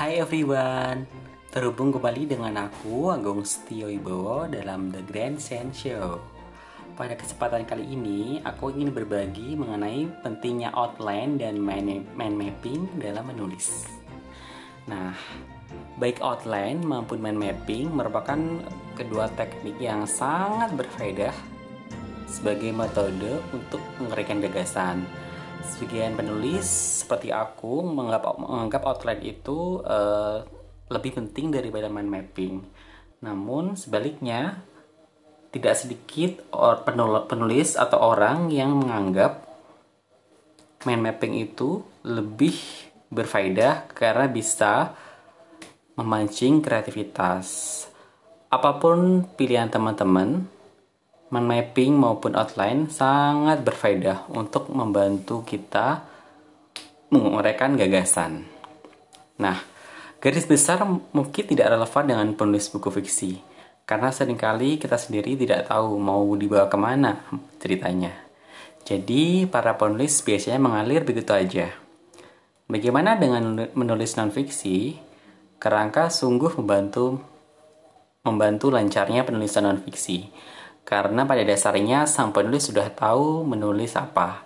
Hai everyone, terhubung kembali dengan aku Agung Setio Ibowo dalam The Grand Sense Show. Pada kesempatan kali ini, aku ingin berbagi mengenai pentingnya outline dan mind, mapping dalam menulis. Nah, baik outline maupun mind mapping merupakan kedua teknik yang sangat berfaedah sebagai metode untuk mengerikan gagasan sebagian penulis seperti aku menganggap menganggap outline itu uh, lebih penting daripada mind mapping. Namun sebaliknya tidak sedikit penulis atau orang yang menganggap mind mapping itu lebih berfaedah karena bisa memancing kreativitas. Apa pun pilihan teman-teman, mind mapping maupun outline sangat berfaedah untuk membantu kita menguraikan gagasan. Nah, garis besar mungkin tidak relevan dengan penulis buku fiksi, karena sering kali kita sendiri tidak tahu mau dibawa ke mana ceritanya. Jadi, para penulis biasanya mengalir begitu aja. Bagaimana dengan menulis non-fiksi? Kerangka sungguh membantu membantu lancarnya penulisan non-fiksi karena pada dasarnya sang penulis sudah tahu menulis apa.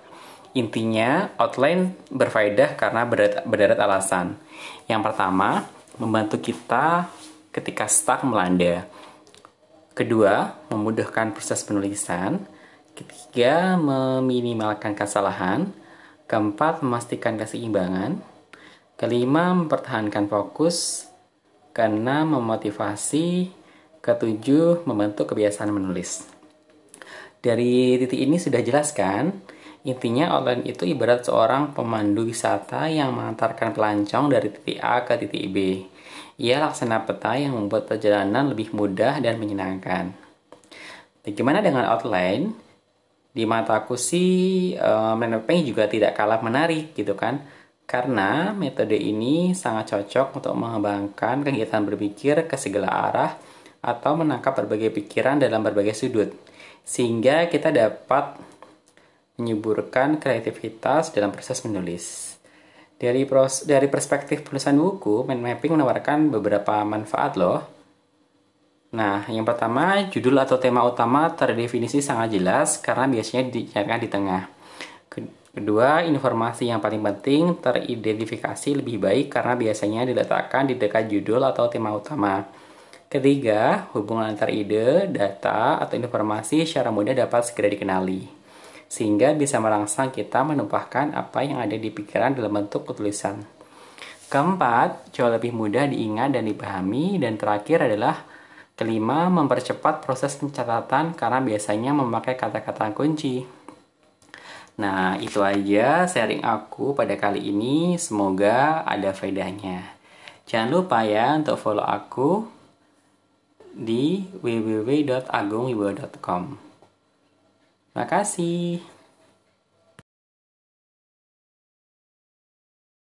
Intinya, outline berfaedah karena berderet, alasan. Yang pertama, membantu kita ketika stuck melanda. Kedua, memudahkan proses penulisan. Ketiga, meminimalkan kesalahan. Keempat, memastikan keseimbangan. Kelima, mempertahankan fokus. Keenam, memotivasi. Ketujuh, membentuk kebiasaan menulis. Dari titik ini sudah jelaskan, intinya outline itu ibarat seorang pemandu wisata yang mengantarkan pelancong dari titik A ke titik B. Ia laksana peta yang membuat perjalanan lebih mudah dan menyenangkan. Bagaimana dengan outline? Di mataku sih, uh, mapping juga tidak kalah menarik gitu kan. Karena metode ini sangat cocok untuk mengembangkan kegiatan berpikir ke segala arah atau menangkap berbagai pikiran dalam berbagai sudut, sehingga kita dapat menyuburkan kreativitas dalam proses menulis. Dari, pros, dari perspektif penulisan buku, mind mapping menawarkan beberapa manfaat loh. Nah, yang pertama, judul atau tema utama terdefinisi sangat jelas karena biasanya dinyatakan di tengah. Kedua, informasi yang paling penting teridentifikasi lebih baik karena biasanya diletakkan di dekat judul atau tema utama. Ketiga, hubungan antar ide, data, atau informasi secara mudah dapat segera dikenali, sehingga bisa merangsang kita menumpahkan apa yang ada di pikiran dalam bentuk tulisan. Keempat, jauh lebih mudah diingat dan dipahami, dan terakhir adalah kelima, mempercepat proses pencatatan karena biasanya memakai kata-kata kunci. Nah, itu aja sharing aku pada kali ini. Semoga ada faedahnya. Jangan lupa ya untuk follow aku di www.agungwibowo.com. Terima kasih.